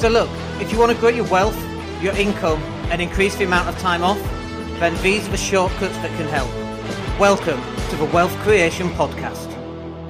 So look, if you want to grow your wealth, your income, and increase the amount of time off, then these are the shortcuts that can help. Welcome to the Wealth Creation Podcast.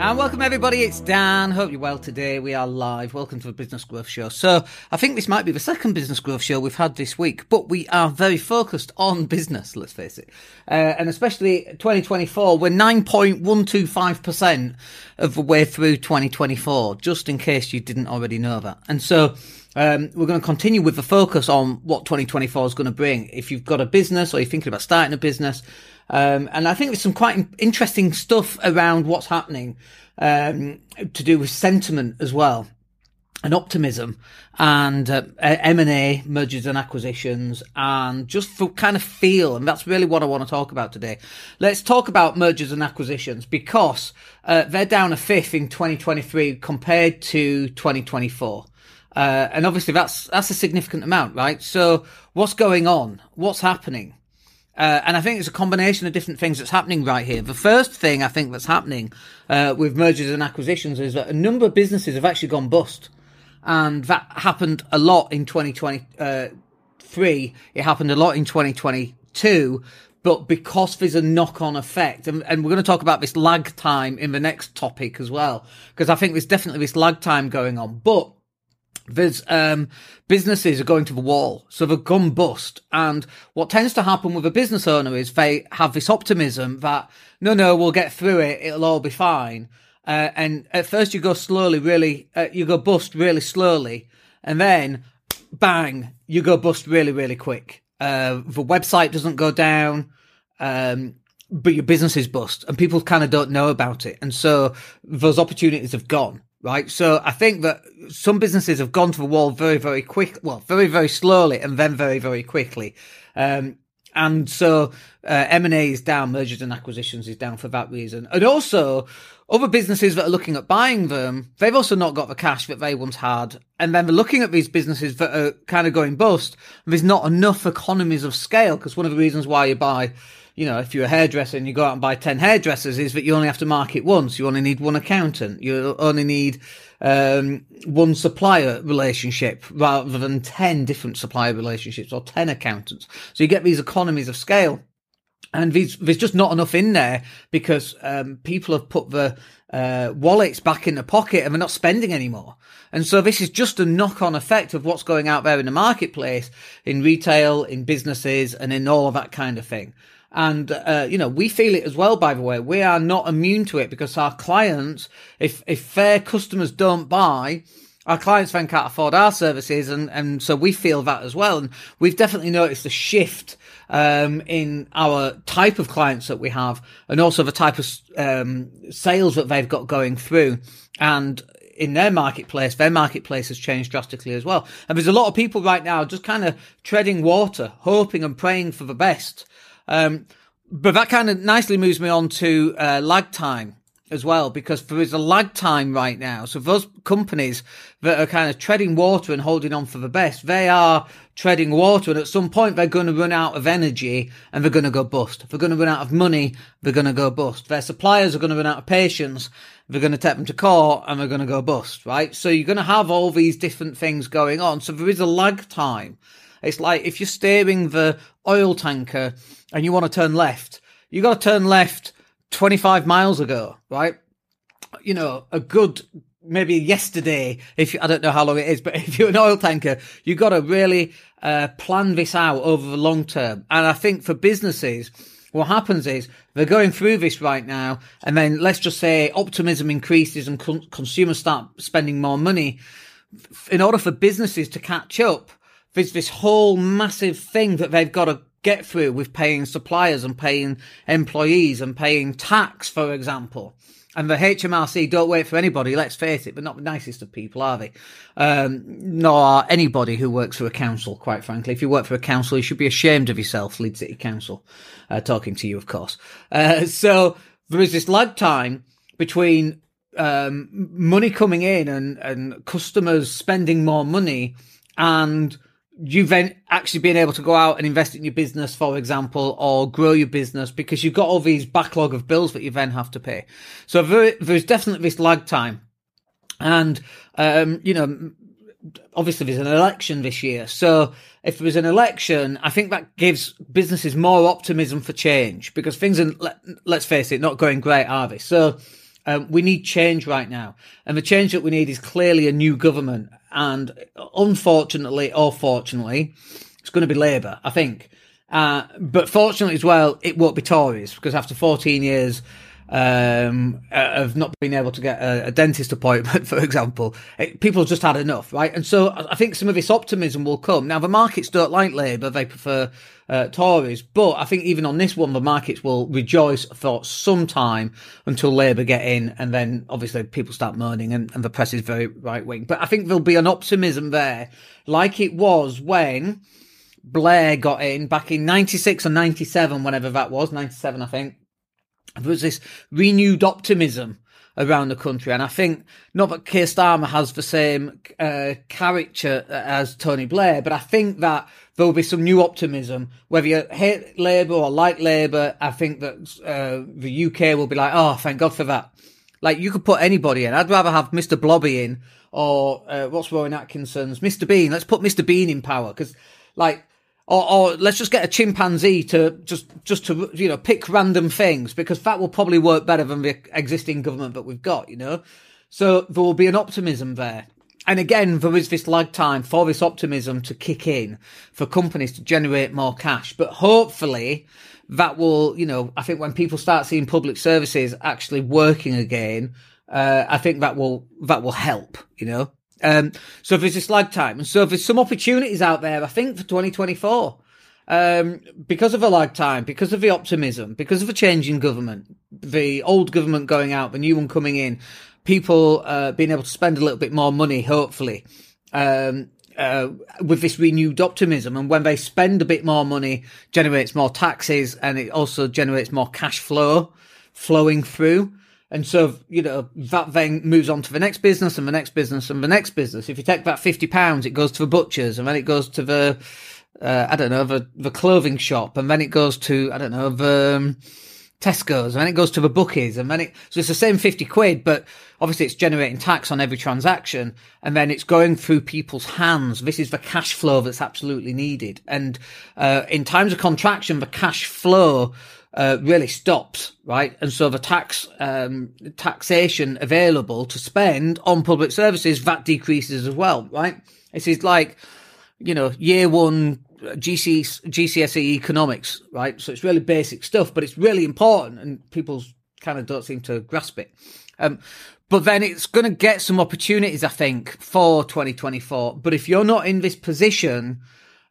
And welcome everybody, it's Dan. Hope you're well today. We are live. Welcome to the Business Growth Show. So I think this might be the second Business Growth Show we've had this week, but we are very focused on business, let's face it. Uh, and especially 2024, we're 9.125% of the way through 2024, just in case you didn't already know that. And so um, we're going to continue with the focus on what 2024 is going to bring. If you've got a business or you're thinking about starting a business, um, and I think there's some quite interesting stuff around what's happening um, to do with sentiment as well and optimism and uh, M&A mergers and acquisitions and just for kind of feel and that's really what I want to talk about today. Let's talk about mergers and acquisitions because uh, they're down a fifth in 2023 compared to 2024. Uh, and obviously that's that's a significant amount, right? So what's going on? What's happening? Uh, and I think it's a combination of different things that's happening right here. The first thing I think that's happening uh, with mergers and acquisitions is that a number of businesses have actually gone bust. And that happened a lot in 2023. It happened a lot in 2022. But because there's a knock on effect, and, and we're going to talk about this lag time in the next topic as well, because I think there's definitely this lag time going on. But there's um, businesses are going to the wall, so they've gone bust. And what tends to happen with a business owner is they have this optimism that no, no, we'll get through it, it'll all be fine. Uh, and at first you go slowly, really, uh, you go bust really slowly, and then bang, you go bust really, really quick. Uh, the website doesn't go down. Um, but your business is bust and people kind of don't know about it. And so those opportunities have gone right? So I think that some businesses have gone to the wall very, very quick, well, very, very slowly and then very, very quickly. Um, and so uh, M&A is down, mergers and acquisitions is down for that reason. And also, other businesses that are looking at buying them, they've also not got the cash that they once had. And then they're looking at these businesses that are kind of going bust. There's not enough economies of scale because one of the reasons why you buy you know, if you're a hairdresser and you go out and buy 10 hairdressers, is that you only have to market once. You only need one accountant. You only need um, one supplier relationship rather than 10 different supplier relationships or 10 accountants. So you get these economies of scale. And these, there's just not enough in there because um, people have put the uh, wallets back in the pocket and they're not spending anymore. And so this is just a knock on effect of what's going out there in the marketplace, in retail, in businesses, and in all of that kind of thing. And, uh, you know, we feel it as well, by the way. We are not immune to it because our clients, if, if their customers don't buy, our clients then can't afford our services. And, and so we feel that as well. And we've definitely noticed a shift, um, in our type of clients that we have and also the type of, um, sales that they've got going through. And in their marketplace, their marketplace has changed drastically as well. And there's a lot of people right now just kind of treading water, hoping and praying for the best. Um, but that kind of nicely moves me on to uh, lag time as well, because there is a lag time right now. So those companies that are kind of treading water and holding on for the best, they are treading water. And at some point, they're going to run out of energy and they're going to go bust. They're going to run out of money, they're going to go bust. Their suppliers are going to run out of patience. They're going to take them to court and they're going to go bust, right? So you're going to have all these different things going on. So there is a lag time. It's like if you're steering the oil tanker and you want to turn left, you got to turn left 25 miles ago, right? You know, a good maybe yesterday. If you, I don't know how long it is, but if you're an oil tanker, you've got to really uh, plan this out over the long term. And I think for businesses, what happens is they're going through this right now, and then let's just say optimism increases and con- consumers start spending more money. In order for businesses to catch up, there's this whole massive thing that they've got to get through with paying suppliers and paying employees and paying tax, for example. And the HMRC don't wait for anybody, let's face it, but not the nicest of people, are they? Um, nor anybody who works for a council, quite frankly. If you work for a council, you should be ashamed of yourself, Leeds City Council, uh, talking to you, of course. Uh, so there is this lag time between um, money coming in and, and customers spending more money and you then actually being able to go out and invest in your business, for example, or grow your business because you've got all these backlog of bills that you then have to pay. So there, there's definitely this lag time. And, um, you know, obviously there's an election this year. So if there was an election, I think that gives businesses more optimism for change because things are, let, us face it, not going great, are they? So um, we need change right now. And the change that we need is clearly a new government. And unfortunately or fortunately, it's going to be Labour, I think. Uh, but fortunately as well, it won't be Tories because after 14 years, um, uh, of not being able to get a, a dentist appointment, for example. It, people just had enough, right? And so I think some of this optimism will come. Now, the markets don't like Labour, they prefer uh, Tories, but I think even on this one, the markets will rejoice for some time until Labour get in, and then obviously people start moaning, and, and the press is very right wing. But I think there'll be an optimism there, like it was when. Blair got in back in 96 or 97, whenever that was, 97, I think there was this renewed optimism around the country. And I think not that Keir Starmer has the same uh, character as Tony Blair, but I think that there will be some new optimism. Whether you hate Labour or like Labour, I think that uh, the UK will be like, oh, thank God for that. Like you could put anybody in. I'd rather have Mr. Blobby in or uh, what's Rowan Atkinson's Mr. Bean. Let's put Mr. Bean in power because like or, or let's just get a chimpanzee to just just to you know pick random things because that will probably work better than the existing government that we've got. You know, so there will be an optimism there. And again, there is this lag time for this optimism to kick in for companies to generate more cash. But hopefully that will, you know, I think when people start seeing public services actually working again, uh, I think that will, that will help, you know. Um, so there's this lag time. And so there's some opportunities out there, I think, for 2024. Um, because of a lag time, because of the optimism, because of a change in government, the old government going out, the new one coming in, people uh, being able to spend a little bit more money, hopefully, um, uh, with this renewed optimism. And when they spend a bit more money, generates more taxes, and it also generates more cash flow flowing through. And so, you know, that then moves on to the next business and the next business and the next business. If you take that fifty pounds, it goes to the butchers and then it goes to the, uh, I don't know, the, the clothing shop and then it goes to, I don't know, the, um, Tesco's and then it goes to the bookies and then it, so it's the same 50 quid, but obviously it's generating tax on every transaction and then it's going through people's hands. This is the cash flow that's absolutely needed. And, uh, in times of contraction, the cash flow, uh, really stops, right? And so the tax um, taxation available to spend on public services that decreases as well, right? This is like you know year one GC, GCSE economics, right? So it's really basic stuff, but it's really important, and people kind of don't seem to grasp it. Um, but then it's going to get some opportunities, I think, for 2024. But if you're not in this position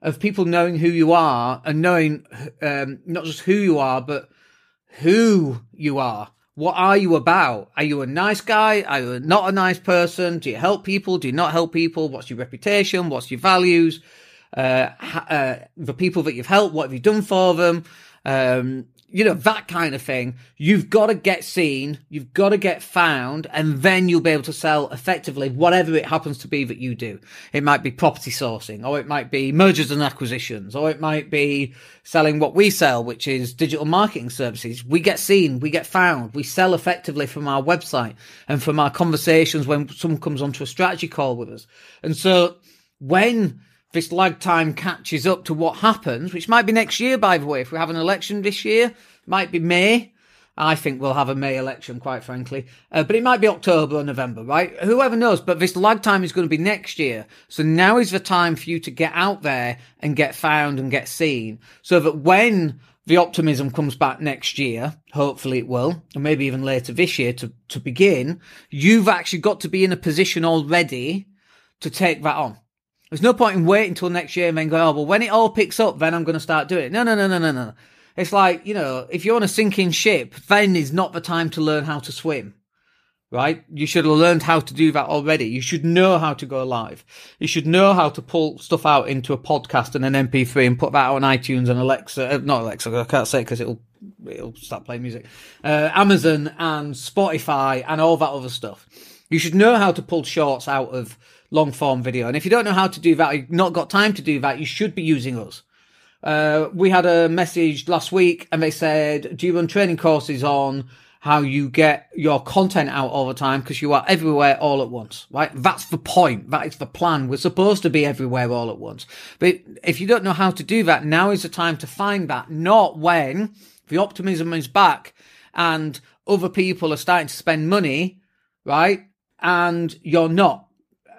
of people knowing who you are and knowing um, not just who you are, but who you are. What are you about? Are you a nice guy? Are you not a nice person? Do you help people? Do you not help people? What's your reputation? What's your values? Uh, uh, the people that you've helped, what have you done for them? Um, you know, that kind of thing. You've got to get seen, you've got to get found, and then you'll be able to sell effectively whatever it happens to be that you do. It might be property sourcing, or it might be mergers and acquisitions, or it might be selling what we sell, which is digital marketing services. We get seen, we get found, we sell effectively from our website and from our conversations when someone comes onto a strategy call with us. And so when this lag time catches up to what happens, which might be next year, by the way. If we have an election this year, might be May. I think we'll have a May election, quite frankly. Uh, but it might be October or November, right? Whoever knows. But this lag time is going to be next year. So now is the time for you to get out there and get found and get seen so that when the optimism comes back next year, hopefully it will, and maybe even later this year to, to begin, you've actually got to be in a position already to take that on. There's no point in waiting until next year and then going, oh, well, when it all picks up, then I'm going to start doing it. No, no, no, no, no, no. It's like, you know, if you're on a sinking ship, then is not the time to learn how to swim, right? You should have learned how to do that already. You should know how to go live. You should know how to pull stuff out into a podcast and an MP3 and put that on iTunes and Alexa, uh, not Alexa, I can't say because it'll, it'll start playing music, uh, Amazon and Spotify and all that other stuff. You should know how to pull shorts out of long form video. And if you don't know how to do that, you've not got time to do that, you should be using us. Uh, we had a message last week and they said, do you run training courses on how you get your content out all the time because you are everywhere all at once, right? That's the point. That is the plan. We're supposed to be everywhere all at once. But if you don't know how to do that, now is the time to find that, not when the optimism is back and other people are starting to spend money, right? And you're not.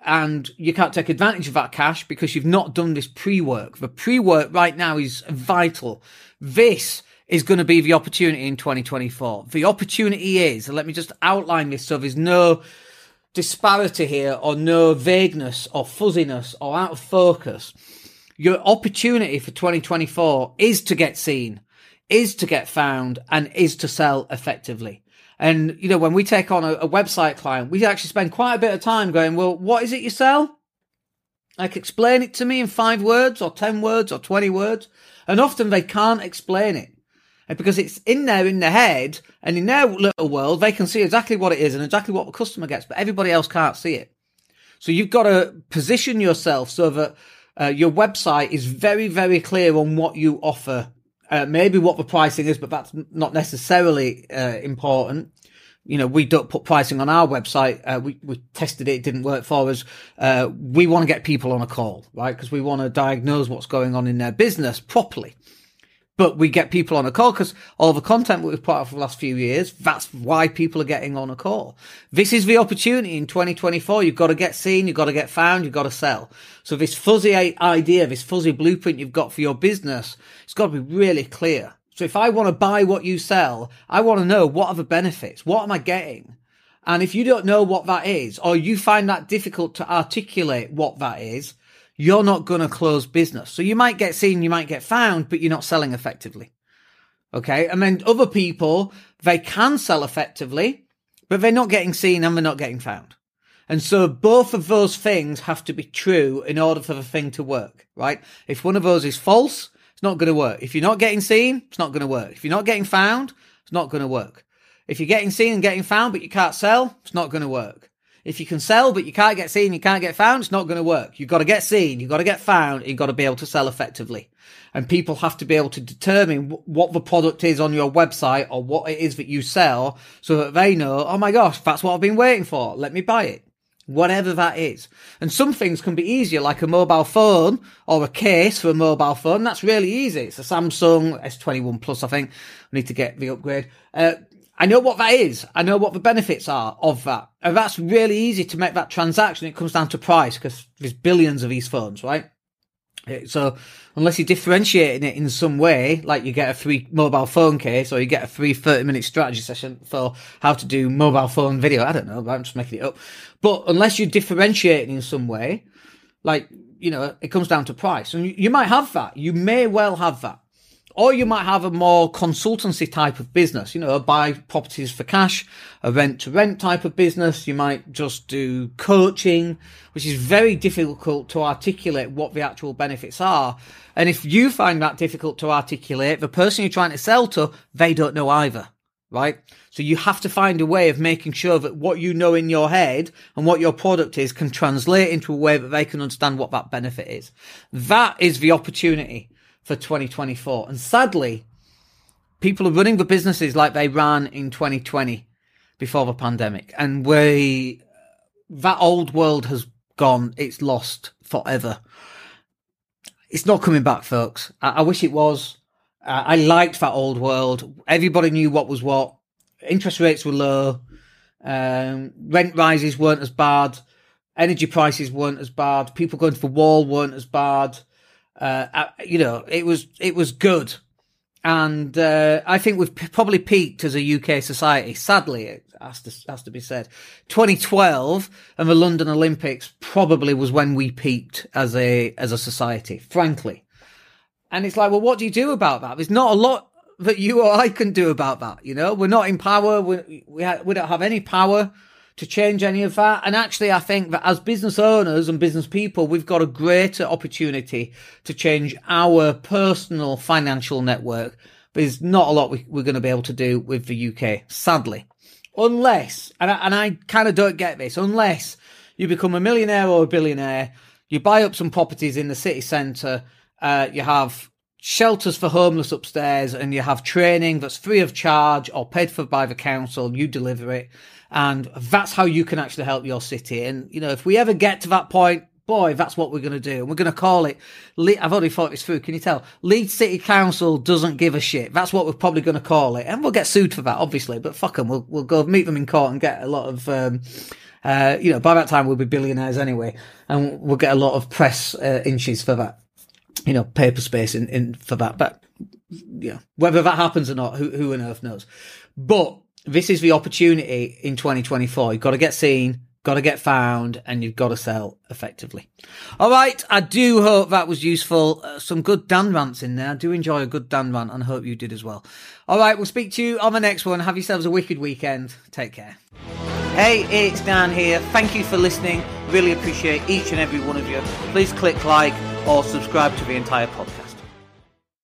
And you can't take advantage of that cash because you've not done this pre-work. The pre-work right now is vital. This is going to be the opportunity in 2024. The opportunity is, let me just outline this so there's no disparity here or no vagueness or fuzziness or out of focus. Your opportunity for 2024 is to get seen, is to get found and is to sell effectively. And, you know, when we take on a, a website client, we actually spend quite a bit of time going, well, what is it you sell? Like explain it to me in five words or 10 words or 20 words. And often they can't explain it because it's in there in their head and in their little world, they can see exactly what it is and exactly what the customer gets, but everybody else can't see it. So you've got to position yourself so that uh, your website is very, very clear on what you offer. Uh, maybe what the pricing is, but that's not necessarily uh, important. You know, we don't put pricing on our website. Uh, we, we tested it. It didn't work for us. Uh, we want to get people on a call, right? Because we want to diagnose what's going on in their business properly but we get people on a call because all the content we've put out for the last few years, that's why people are getting on a call. This is the opportunity in 2024. You've got to get seen, you've got to get found, you've got to sell. So this fuzzy idea, this fuzzy blueprint you've got for your business, it's got to be really clear. So if I want to buy what you sell, I want to know what are the benefits? What am I getting? And if you don't know what that is, or you find that difficult to articulate what that is, you're not going to close business. So you might get seen, you might get found, but you're not selling effectively. Okay. And then other people, they can sell effectively, but they're not getting seen and they're not getting found. And so both of those things have to be true in order for the thing to work, right? If one of those is false, it's not going to work. If you're not getting seen, it's not going to work. If you're not getting found, it's not going to work. If you're getting seen and getting found, but you can't sell, it's not going to work. If you can sell, but you can't get seen, you can't get found, it's not going to work. You've got to get seen, you've got to get found, you've got to be able to sell effectively. And people have to be able to determine what the product is on your website or what it is that you sell so that they know, oh my gosh, that's what I've been waiting for. Let me buy it. Whatever that is. And some things can be easier, like a mobile phone or a case for a mobile phone. That's really easy. It's a Samsung S21 Plus, I think. I need to get the upgrade. Uh, I know what that is. I know what the benefits are of that. And that's really easy to make that transaction. It comes down to price because there's billions of these phones, right? Uh, so unless you're differentiating it in some way, like you get a free mobile phone case or you get a free 30 minute strategy session for how to do mobile phone video, I don't know, I'm just making it up. But unless you're differentiating in some way, like, you know, it comes down to price and you might have that. You may well have that. Or you might have a more consultancy type of business, you know, buy properties for cash, a rent to rent type of business. You might just do coaching, which is very difficult to articulate what the actual benefits are. And if you find that difficult to articulate, the person you're trying to sell to, they don't know either, right? So you have to find a way of making sure that what you know in your head and what your product is can translate into a way that they can understand what that benefit is. That is the opportunity for 2024. And sadly, people are running the businesses like they ran in 2020 before the pandemic. And we, that old world has gone, it's lost forever. It's not coming back, folks. I, I wish it was. Uh, I liked that old world. Everybody knew what was what. Interest rates were low. Um, rent rises weren't as bad. Energy prices weren't as bad. People going to the wall weren't as bad. Uh, uh, you know, it was it was good, and uh, I think we've p- probably peaked as a UK society. Sadly, it has to has to be said. 2012 and the London Olympics probably was when we peaked as a as a society, frankly. And it's like, well, what do you do about that? There's not a lot that you or I can do about that. You know, we're not in power. We we, ha- we don't have any power to change any of that. And actually, I think that as business owners and business people, we've got a greater opportunity to change our personal financial network. There's not a lot we, are going to be able to do with the UK, sadly. Unless, and I, and I kind of don't get this, unless you become a millionaire or a billionaire, you buy up some properties in the city centre, uh, you have shelters for homeless upstairs and you have training that's free of charge or paid for by the council, you deliver it. And that's how you can actually help your city. And, you know, if we ever get to that point, boy, that's what we're going to do. And we're going to call it, I've already thought this through. Can you tell? Leeds City Council doesn't give a shit. That's what we're probably going to call it. And we'll get sued for that, obviously, but fuck them. We'll, we'll go meet them in court and get a lot of, um, uh, you know, by that time we'll be billionaires anyway, and we'll get a lot of press uh, inches for that you know, paper space in, in for that. But yeah, whether that happens or not, who, who on earth knows? But this is the opportunity in 2024. You've got to get seen, got to get found, and you've got to sell effectively. All right. I do hope that was useful. Uh, some good Dan rants in there. I do enjoy a good Dan rant and hope you did as well. All right. We'll speak to you on the next one. Have yourselves a wicked weekend. Take care. Hey, it's Dan here. Thank you for listening. Really appreciate each and every one of you. Please click like or subscribe to the entire podcast.